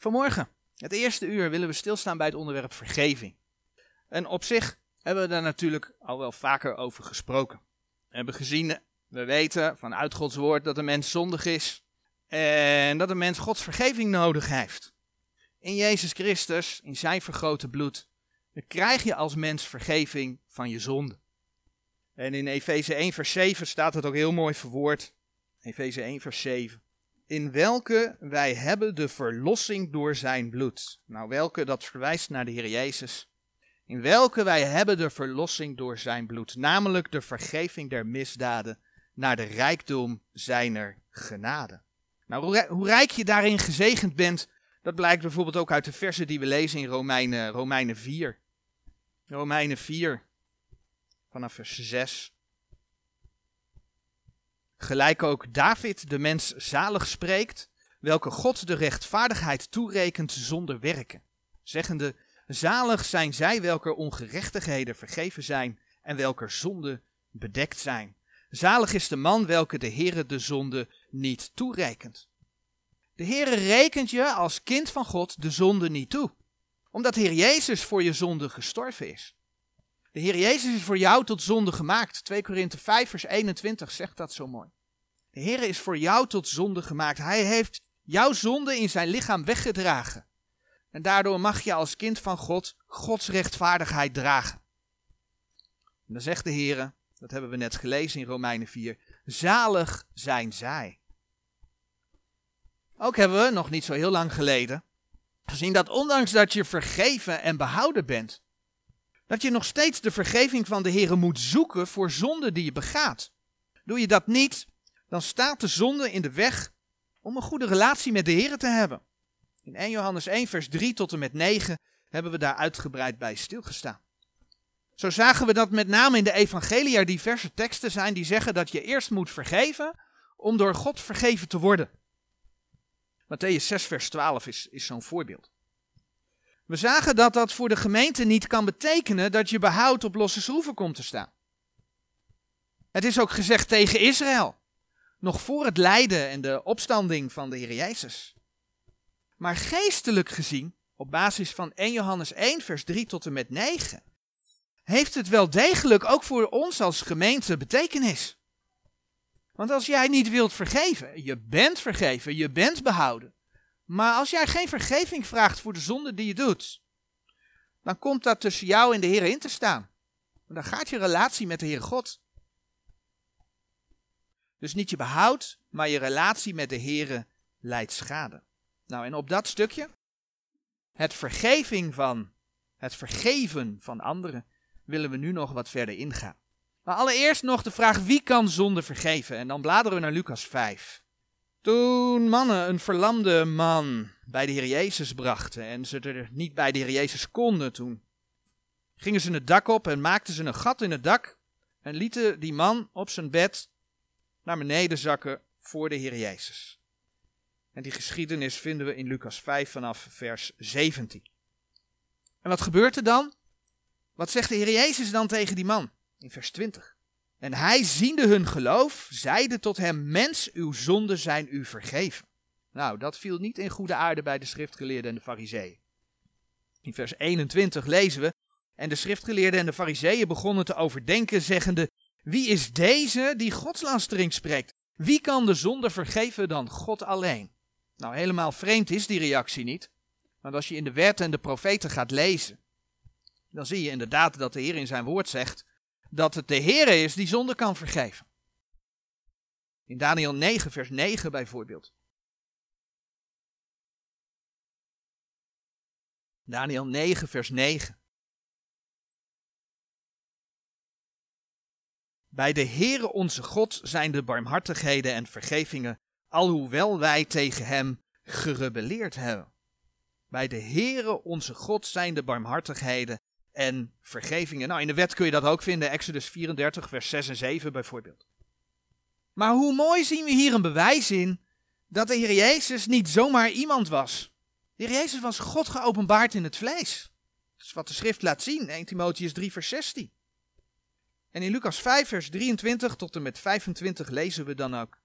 Vanmorgen, het eerste uur, willen we stilstaan bij het onderwerp vergeving. En op zich hebben we daar natuurlijk al wel vaker over gesproken. We hebben gezien, we weten vanuit Gods woord dat de mens zondig is en dat de mens Gods vergeving nodig heeft. In Jezus Christus, in zijn vergrote bloed, krijg je als mens vergeving van je zonde. En in Efeze 1 vers 7 staat het ook heel mooi verwoord. Efeze 1 vers 7 in welke wij hebben de verlossing door zijn bloed. Nou, welke, dat verwijst naar de Heer Jezus. In welke wij hebben de verlossing door zijn bloed, namelijk de vergeving der misdaden, naar de rijkdom zijner genade. Nou, hoe rijk je daarin gezegend bent, dat blijkt bijvoorbeeld ook uit de versen die we lezen in Romeinen, Romeinen 4. Romeinen 4, vanaf vers 6. Gelijk ook David de mens zalig spreekt, welke God de rechtvaardigheid toerekent zonder werken, zeggende, zalig zijn zij welke ongerechtigheden vergeven zijn en welke zonden bedekt zijn. Zalig is de man welke de Heere de zonde niet toerekent. De Heere rekent je als kind van God de zonde niet toe, omdat Heer Jezus voor je zonde gestorven is. De Heer Jezus is voor jou tot zonde gemaakt. 2 Korinthe 5 vers 21 zegt dat zo mooi. De Heer is voor jou tot zonde gemaakt. Hij heeft jouw zonde in zijn lichaam weggedragen. En daardoor mag je als kind van God Gods rechtvaardigheid dragen. En dan zegt de Heer, dat hebben we net gelezen in Romeinen 4, zalig zijn zij. Ook hebben we, nog niet zo heel lang geleden, gezien dat ondanks dat je vergeven en behouden bent, dat je nog steeds de vergeving van de Heer moet zoeken voor zonde die je begaat. Doe je dat niet, dan staat de zonde in de weg om een goede relatie met de Heer te hebben. In 1 Johannes 1, vers 3 tot en met 9 hebben we daar uitgebreid bij stilgestaan. Zo zagen we dat met name in de evangelie er diverse teksten zijn die zeggen dat je eerst moet vergeven om door God vergeven te worden. Matthäus 6, vers 12 is, is zo'n voorbeeld. We zagen dat dat voor de gemeente niet kan betekenen dat je behoud op losse schroeven komt te staan. Het is ook gezegd tegen Israël, nog voor het lijden en de opstanding van de Heer Jezus. Maar geestelijk gezien, op basis van 1 Johannes 1, vers 3 tot en met 9, heeft het wel degelijk ook voor ons als gemeente betekenis. Want als jij niet wilt vergeven, je bent vergeven, je bent behouden. Maar als jij geen vergeving vraagt voor de zonde die je doet, dan komt dat tussen jou en de Heer in te staan. Dan gaat je relatie met de Heer God. Dus niet je behoud, maar je relatie met de Heer leidt schade. Nou, en op dat stukje, het vergeving van, het vergeven van anderen, willen we nu nog wat verder ingaan. Maar allereerst nog de vraag wie kan zonde vergeven? En dan bladeren we naar Lucas 5. Toen mannen een verlamde man bij de Heer Jezus brachten en ze er niet bij de Heer Jezus konden, toen gingen ze het dak op en maakten ze een gat in het dak en lieten die man op zijn bed naar beneden zakken voor de Heer Jezus. En die geschiedenis vinden we in Lucas 5 vanaf vers 17. En wat gebeurt er dan? Wat zegt de Heer Jezus dan tegen die man in vers 20? En hij, ziende hun geloof, zeide tot hem: Mens, uw zonden zijn u vergeven. Nou, dat viel niet in goede aarde bij de schriftgeleerden en de fariseeën. In vers 21 lezen we: En de schriftgeleerden en de fariseeën begonnen te overdenken, zeggende: Wie is deze die godslastering spreekt? Wie kan de zonde vergeven dan God alleen? Nou, helemaal vreemd is die reactie niet. Want als je in de wet en de profeten gaat lezen, dan zie je inderdaad dat de Heer in zijn woord zegt dat het de Heer is die zonde kan vergeven. In Daniel 9, vers 9 bijvoorbeeld. Daniel 9, vers 9. Bij de Heere onze God zijn de barmhartigheden en vergevingen, alhoewel wij tegen hem gerebelleerd hebben. Bij de Heere onze God zijn de barmhartigheden en vergevingen. Nou, in de wet kun je dat ook vinden, Exodus 34, vers 6 en 7 bijvoorbeeld. Maar hoe mooi zien we hier een bewijs in dat de Heer Jezus niet zomaar iemand was. De Heer Jezus was God geopenbaard in het vlees. Dat is wat de schrift laat zien, 1 Timotheus 3, vers 16. En in Lucas 5, vers 23 tot en met 25 lezen we dan ook.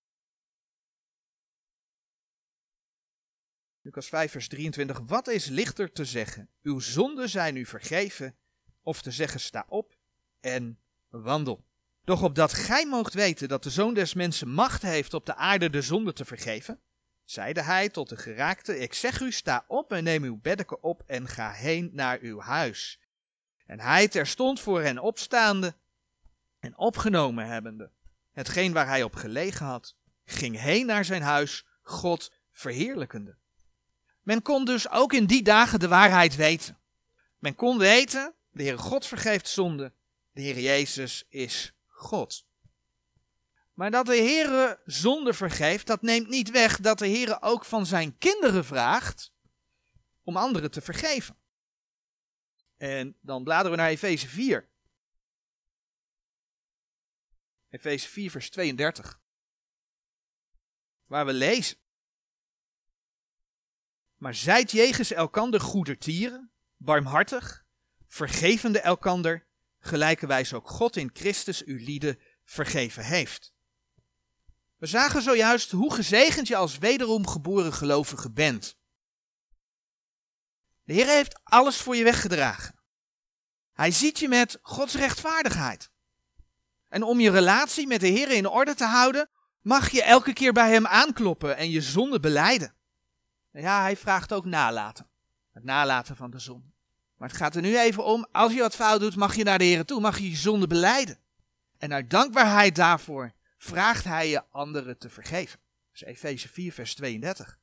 Lucas 5, vers 23. Wat is lichter te zeggen? Uw zonden zijn u vergeven. Of te zeggen, sta op en wandel. Doch opdat gij moogt weten dat de Zoon des Mensen macht heeft op de aarde de zonde te vergeven, zeide hij tot de geraakte, ik zeg u, sta op en neem uw beddeke op en ga heen naar uw huis. En hij terstond voor hen opstaande en opgenomen hebbende, hetgeen waar hij op gelegen had, ging heen naar zijn huis, God verheerlijkende. Men kon dus ook in die dagen de waarheid weten. Men kon weten, de Heere God vergeeft zonde, de Heer Jezus is God. Maar dat de Heere zonde vergeeft, dat neemt niet weg dat de Heere ook van zijn kinderen vraagt om anderen te vergeven. En dan bladeren we naar Efeze 4. Efeze 4, vers 32. Waar we lezen. Maar zijt jegens elkander goedertieren, barmhartig, vergevende elkander, gelijkerwijs ook God in Christus uw lieden vergeven heeft. We zagen zojuist hoe gezegend je als wederom geboren gelovige bent. De Heer heeft alles voor je weggedragen. Hij ziet je met Gods rechtvaardigheid. En om je relatie met de Heer in orde te houden, mag je elke keer bij Hem aankloppen en je zonde beleiden. Ja, Hij vraagt ook nalaten. Het nalaten van de zonde. Maar het gaat er nu even om, als je wat fout doet, mag je naar de Heer toe, mag je je zonde beleiden. En uit dankbaarheid daarvoor vraagt Hij je anderen te vergeven. Dat is Efeze 4, vers 32.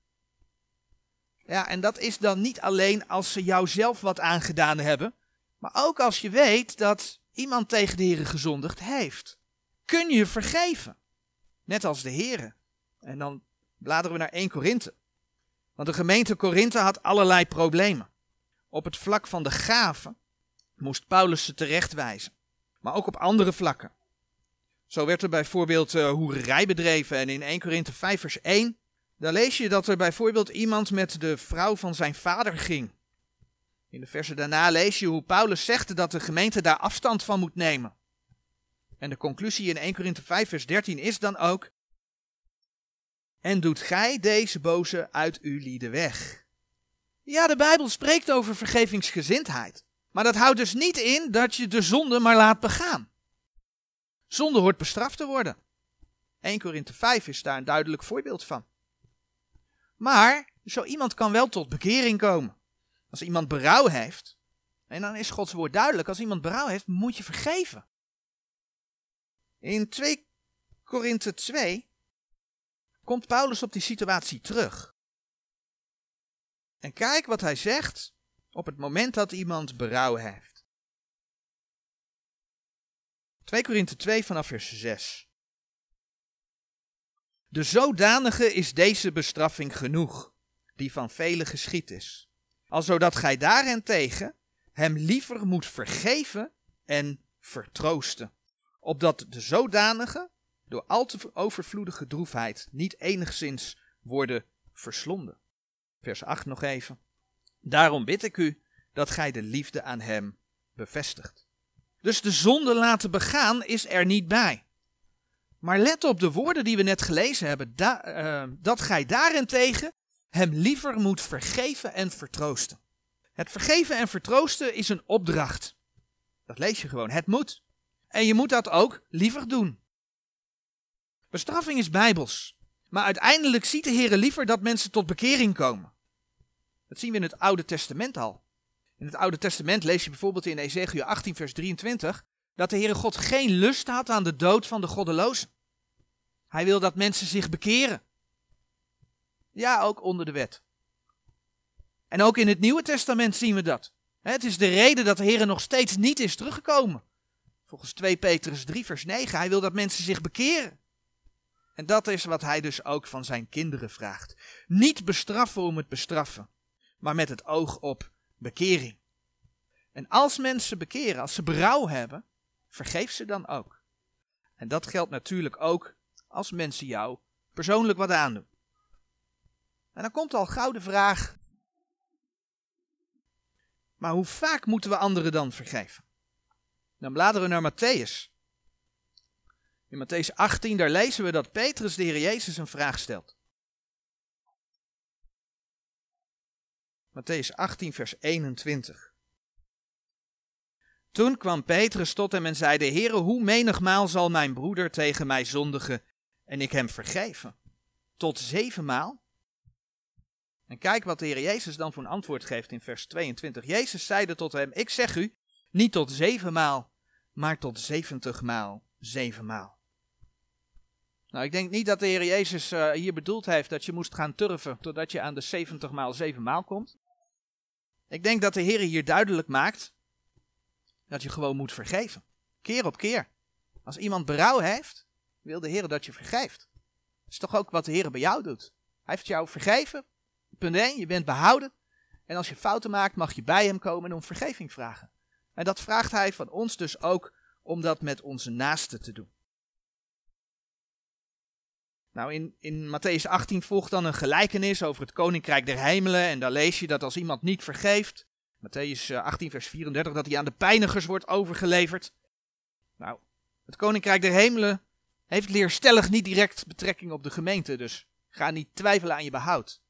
Ja, en dat is dan niet alleen als ze jou zelf wat aangedaan hebben, maar ook als je weet dat iemand tegen de Heer gezondigd heeft. Kun je vergeven. Net als de Heer. En dan bladeren we naar 1 Korinthe. Want de gemeente Korinthe had allerlei problemen. Op het vlak van de gaven moest Paulus ze terechtwijzen. Maar ook op andere vlakken. Zo werd er bijvoorbeeld uh, hoererij bedreven. En in 1 Korinthe 5 vers 1, daar lees je dat er bijvoorbeeld iemand met de vrouw van zijn vader ging. In de versen daarna lees je hoe Paulus zegt dat de gemeente daar afstand van moet nemen. En de conclusie in 1 Korinthe 5 vers 13 is dan ook, en doet gij deze boze uit uw lieden weg. Ja, de Bijbel spreekt over vergevingsgezindheid. Maar dat houdt dus niet in dat je de zonde maar laat begaan. Zonde hoort bestraft te worden. 1 Korinthe 5 is daar een duidelijk voorbeeld van. Maar zo iemand kan wel tot bekering komen. Als iemand berouw heeft, en dan is Gods woord duidelijk, als iemand berouw heeft, moet je vergeven. In 2 Korinthe 2 komt Paulus op die situatie terug. En kijk wat hij zegt op het moment dat iemand berouw heeft. 2 Korinthe 2 vanaf vers 6. De zodanige is deze bestraffing genoeg, die van velen geschied is. Alzodat gij daarentegen hem liever moet vergeven en vertroosten. Opdat de zodanige door al te overvloedige droefheid niet enigszins worden verslonden. Vers 8 nog even. Daarom bid ik u dat gij de liefde aan hem bevestigt. Dus de zonde laten begaan is er niet bij. Maar let op de woorden die we net gelezen hebben, uh, dat gij daarentegen hem liever moet vergeven en vertroosten. Het vergeven en vertroosten is een opdracht. Dat lees je gewoon, het moet. En je moet dat ook liever doen. Bestraffing is bijbels. Maar uiteindelijk ziet de Heer liever dat mensen tot bekering komen. Dat zien we in het Oude Testament al. In het Oude Testament lees je bijvoorbeeld in Ezekiel 18, vers 23, dat de Heere God geen lust had aan de dood van de goddelozen. Hij wil dat mensen zich bekeren. Ja, ook onder de wet. En ook in het Nieuwe Testament zien we dat. Het is de reden dat de Heer nog steeds niet is teruggekomen. Volgens 2 Petrus 3, vers 9. Hij wil dat mensen zich bekeren. En dat is wat hij dus ook van zijn kinderen vraagt. Niet bestraffen om het bestraffen, maar met het oog op bekering. En als mensen bekeren, als ze berouw hebben, vergeef ze dan ook. En dat geldt natuurlijk ook als mensen jou persoonlijk wat aandoen. En dan komt al gauw de vraag: maar hoe vaak moeten we anderen dan vergeven? Dan bladeren we naar Matthäus. In Matthäus 18, daar lezen we dat Petrus de Heer Jezus een vraag stelt. Matthäus 18, vers 21. Toen kwam Petrus tot hem en zeide, Heere, hoe menigmaal zal mijn broeder tegen mij zondigen en ik hem vergeven? Tot zevenmaal? En kijk wat de Heer Jezus dan voor een antwoord geeft in vers 22. Jezus zeide tot hem, ik zeg u, niet tot zevenmaal, maar tot zeventigmaal zevenmaal. Nou, ik denk niet dat de Heer Jezus uh, hier bedoeld heeft dat je moest gaan turven totdat je aan de 70 maal 7 maal komt. Ik denk dat de Heer hier duidelijk maakt dat je gewoon moet vergeven. Keer op keer. Als iemand berouw heeft, wil de Heer dat je vergeeft. Dat is toch ook wat de Heer bij jou doet. Hij heeft jou vergeven. Punt 1, je bent behouden. En als je fouten maakt, mag je bij hem komen en om vergeving vragen. En dat vraagt hij van ons dus ook om dat met onze naasten te doen. Nou, in, in Matthäus 18 volgt dan een gelijkenis over het koninkrijk der hemelen. En daar lees je dat als iemand niet vergeeft, Matthäus 18 eh, vers 34, dat hij aan de pijnigers wordt overgeleverd. Nou, het koninkrijk der hemelen heeft leerstellig niet direct betrekking op de gemeente, dus ga niet twijfelen aan je behoud.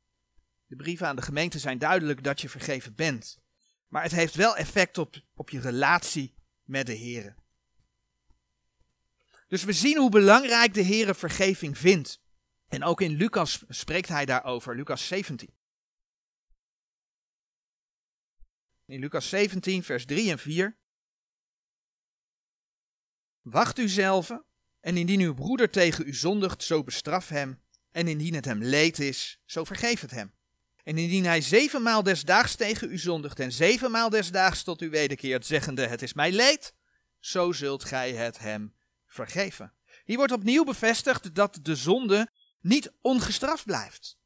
De brieven aan de gemeente zijn duidelijk dat je vergeven bent. Maar het heeft wel effect op, op je relatie met de Heer. Dus we zien hoe belangrijk de Heere vergeving vindt. En ook in Lucas spreekt hij daarover, Lucas 17. In Lucas 17, vers 3 en 4. Wacht u zelf, en indien uw broeder tegen u zondigt, zo bestraf hem. En indien het hem leed is, zo vergeef het hem. En indien hij zevenmaal desdaags tegen u zondigt en zevenmaal desdaags tot u wederkeert, zeggende: Het is mij leed, zo zult gij het hem vergeven. Hier wordt opnieuw bevestigd dat de zonde niet ongestraft blijft.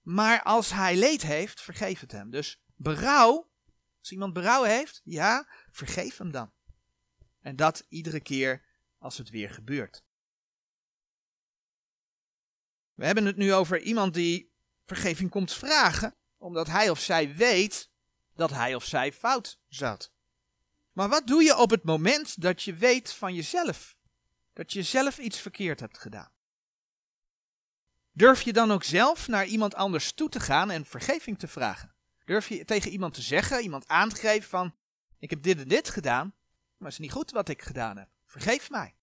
Maar als hij leed heeft, vergeef het hem. Dus berouw, als iemand berouw heeft, ja, vergeef hem dan. En dat iedere keer als het weer gebeurt. We hebben het nu over iemand die vergeving komt vragen, omdat hij of zij weet dat hij of zij fout zat. Maar wat doe je op het moment dat je weet van jezelf? Dat je zelf iets verkeerd hebt gedaan? Durf je dan ook zelf naar iemand anders toe te gaan en vergeving te vragen? Durf je tegen iemand te zeggen, iemand aan te geven van, ik heb dit en dit gedaan, maar het is niet goed wat ik gedaan heb. Vergeef mij.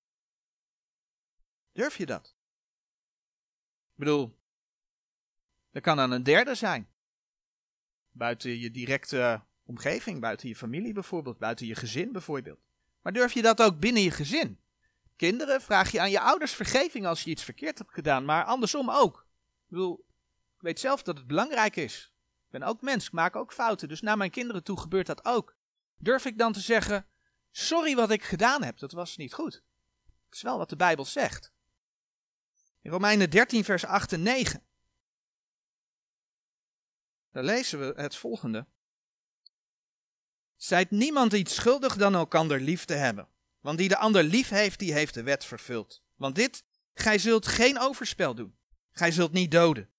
Durf je dat? Ik bedoel, dat kan dan een derde zijn. Buiten je directe omgeving, buiten je familie bijvoorbeeld, buiten je gezin bijvoorbeeld. Maar durf je dat ook binnen je gezin? Kinderen, vraag je aan je ouders vergeving als je iets verkeerd hebt gedaan, maar andersom ook. Ik bedoel, ik weet zelf dat het belangrijk is. Ik ben ook mens, ik maak ook fouten, dus naar mijn kinderen toe gebeurt dat ook. Durf ik dan te zeggen, sorry wat ik gedaan heb, dat was niet goed. Dat is wel wat de Bijbel zegt. In Romeinen 13, vers 8 en 9. Daar lezen we het volgende. Zijt niemand iets schuldig dan elkander lief te hebben. Want die de ander lief heeft, die heeft de wet vervuld. Want dit, gij zult geen overspel doen. Gij zult niet doden.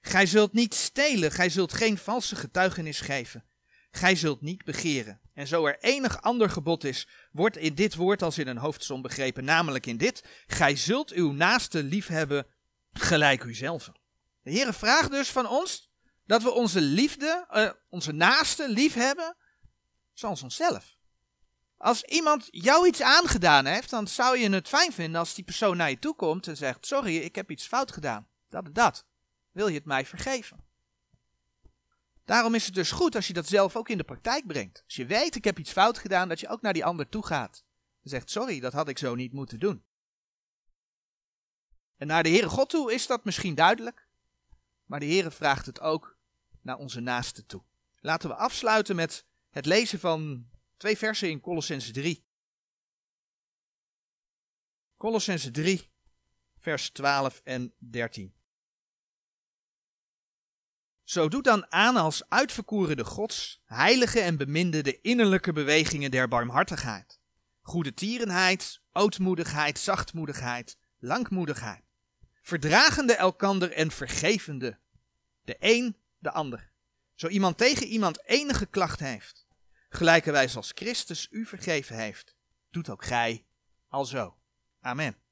Gij zult niet stelen. Gij zult geen valse getuigenis geven. Gij zult niet begeren. En zo er enig ander gebod is, wordt in dit woord als in een hoofdsom begrepen, namelijk in dit: Gij zult uw naaste lief hebben gelijk uzelf. De Heere vraagt dus van ons dat we onze liefde, uh, onze naaste lief zoals onszelf. Als iemand jou iets aangedaan heeft, dan zou je het fijn vinden als die persoon naar je toe komt en zegt: Sorry, ik heb iets fout gedaan. Dat en dat. Wil je het mij vergeven? Daarom is het dus goed als je dat zelf ook in de praktijk brengt. Als je weet, ik heb iets fout gedaan, dat je ook naar die ander toe gaat. En zegt: Sorry, dat had ik zo niet moeten doen. En naar de Heere God toe is dat misschien duidelijk, maar de Heere vraagt het ook naar onze naasten toe. Laten we afsluiten met het lezen van twee versen in Colossense 3. Colossense 3, vers 12 en 13. Zo doet dan aan als uitverkorene gods, heilige en beminde de innerlijke bewegingen der barmhartigheid. Goede tierenheid, ootmoedigheid, zachtmoedigheid, langmoedigheid. Verdragende elkander en vergevende, de een de ander. Zo iemand tegen iemand enige klacht heeft Gelijkerwijs als Christus u vergeven heeft, doet ook gij alzo. Amen.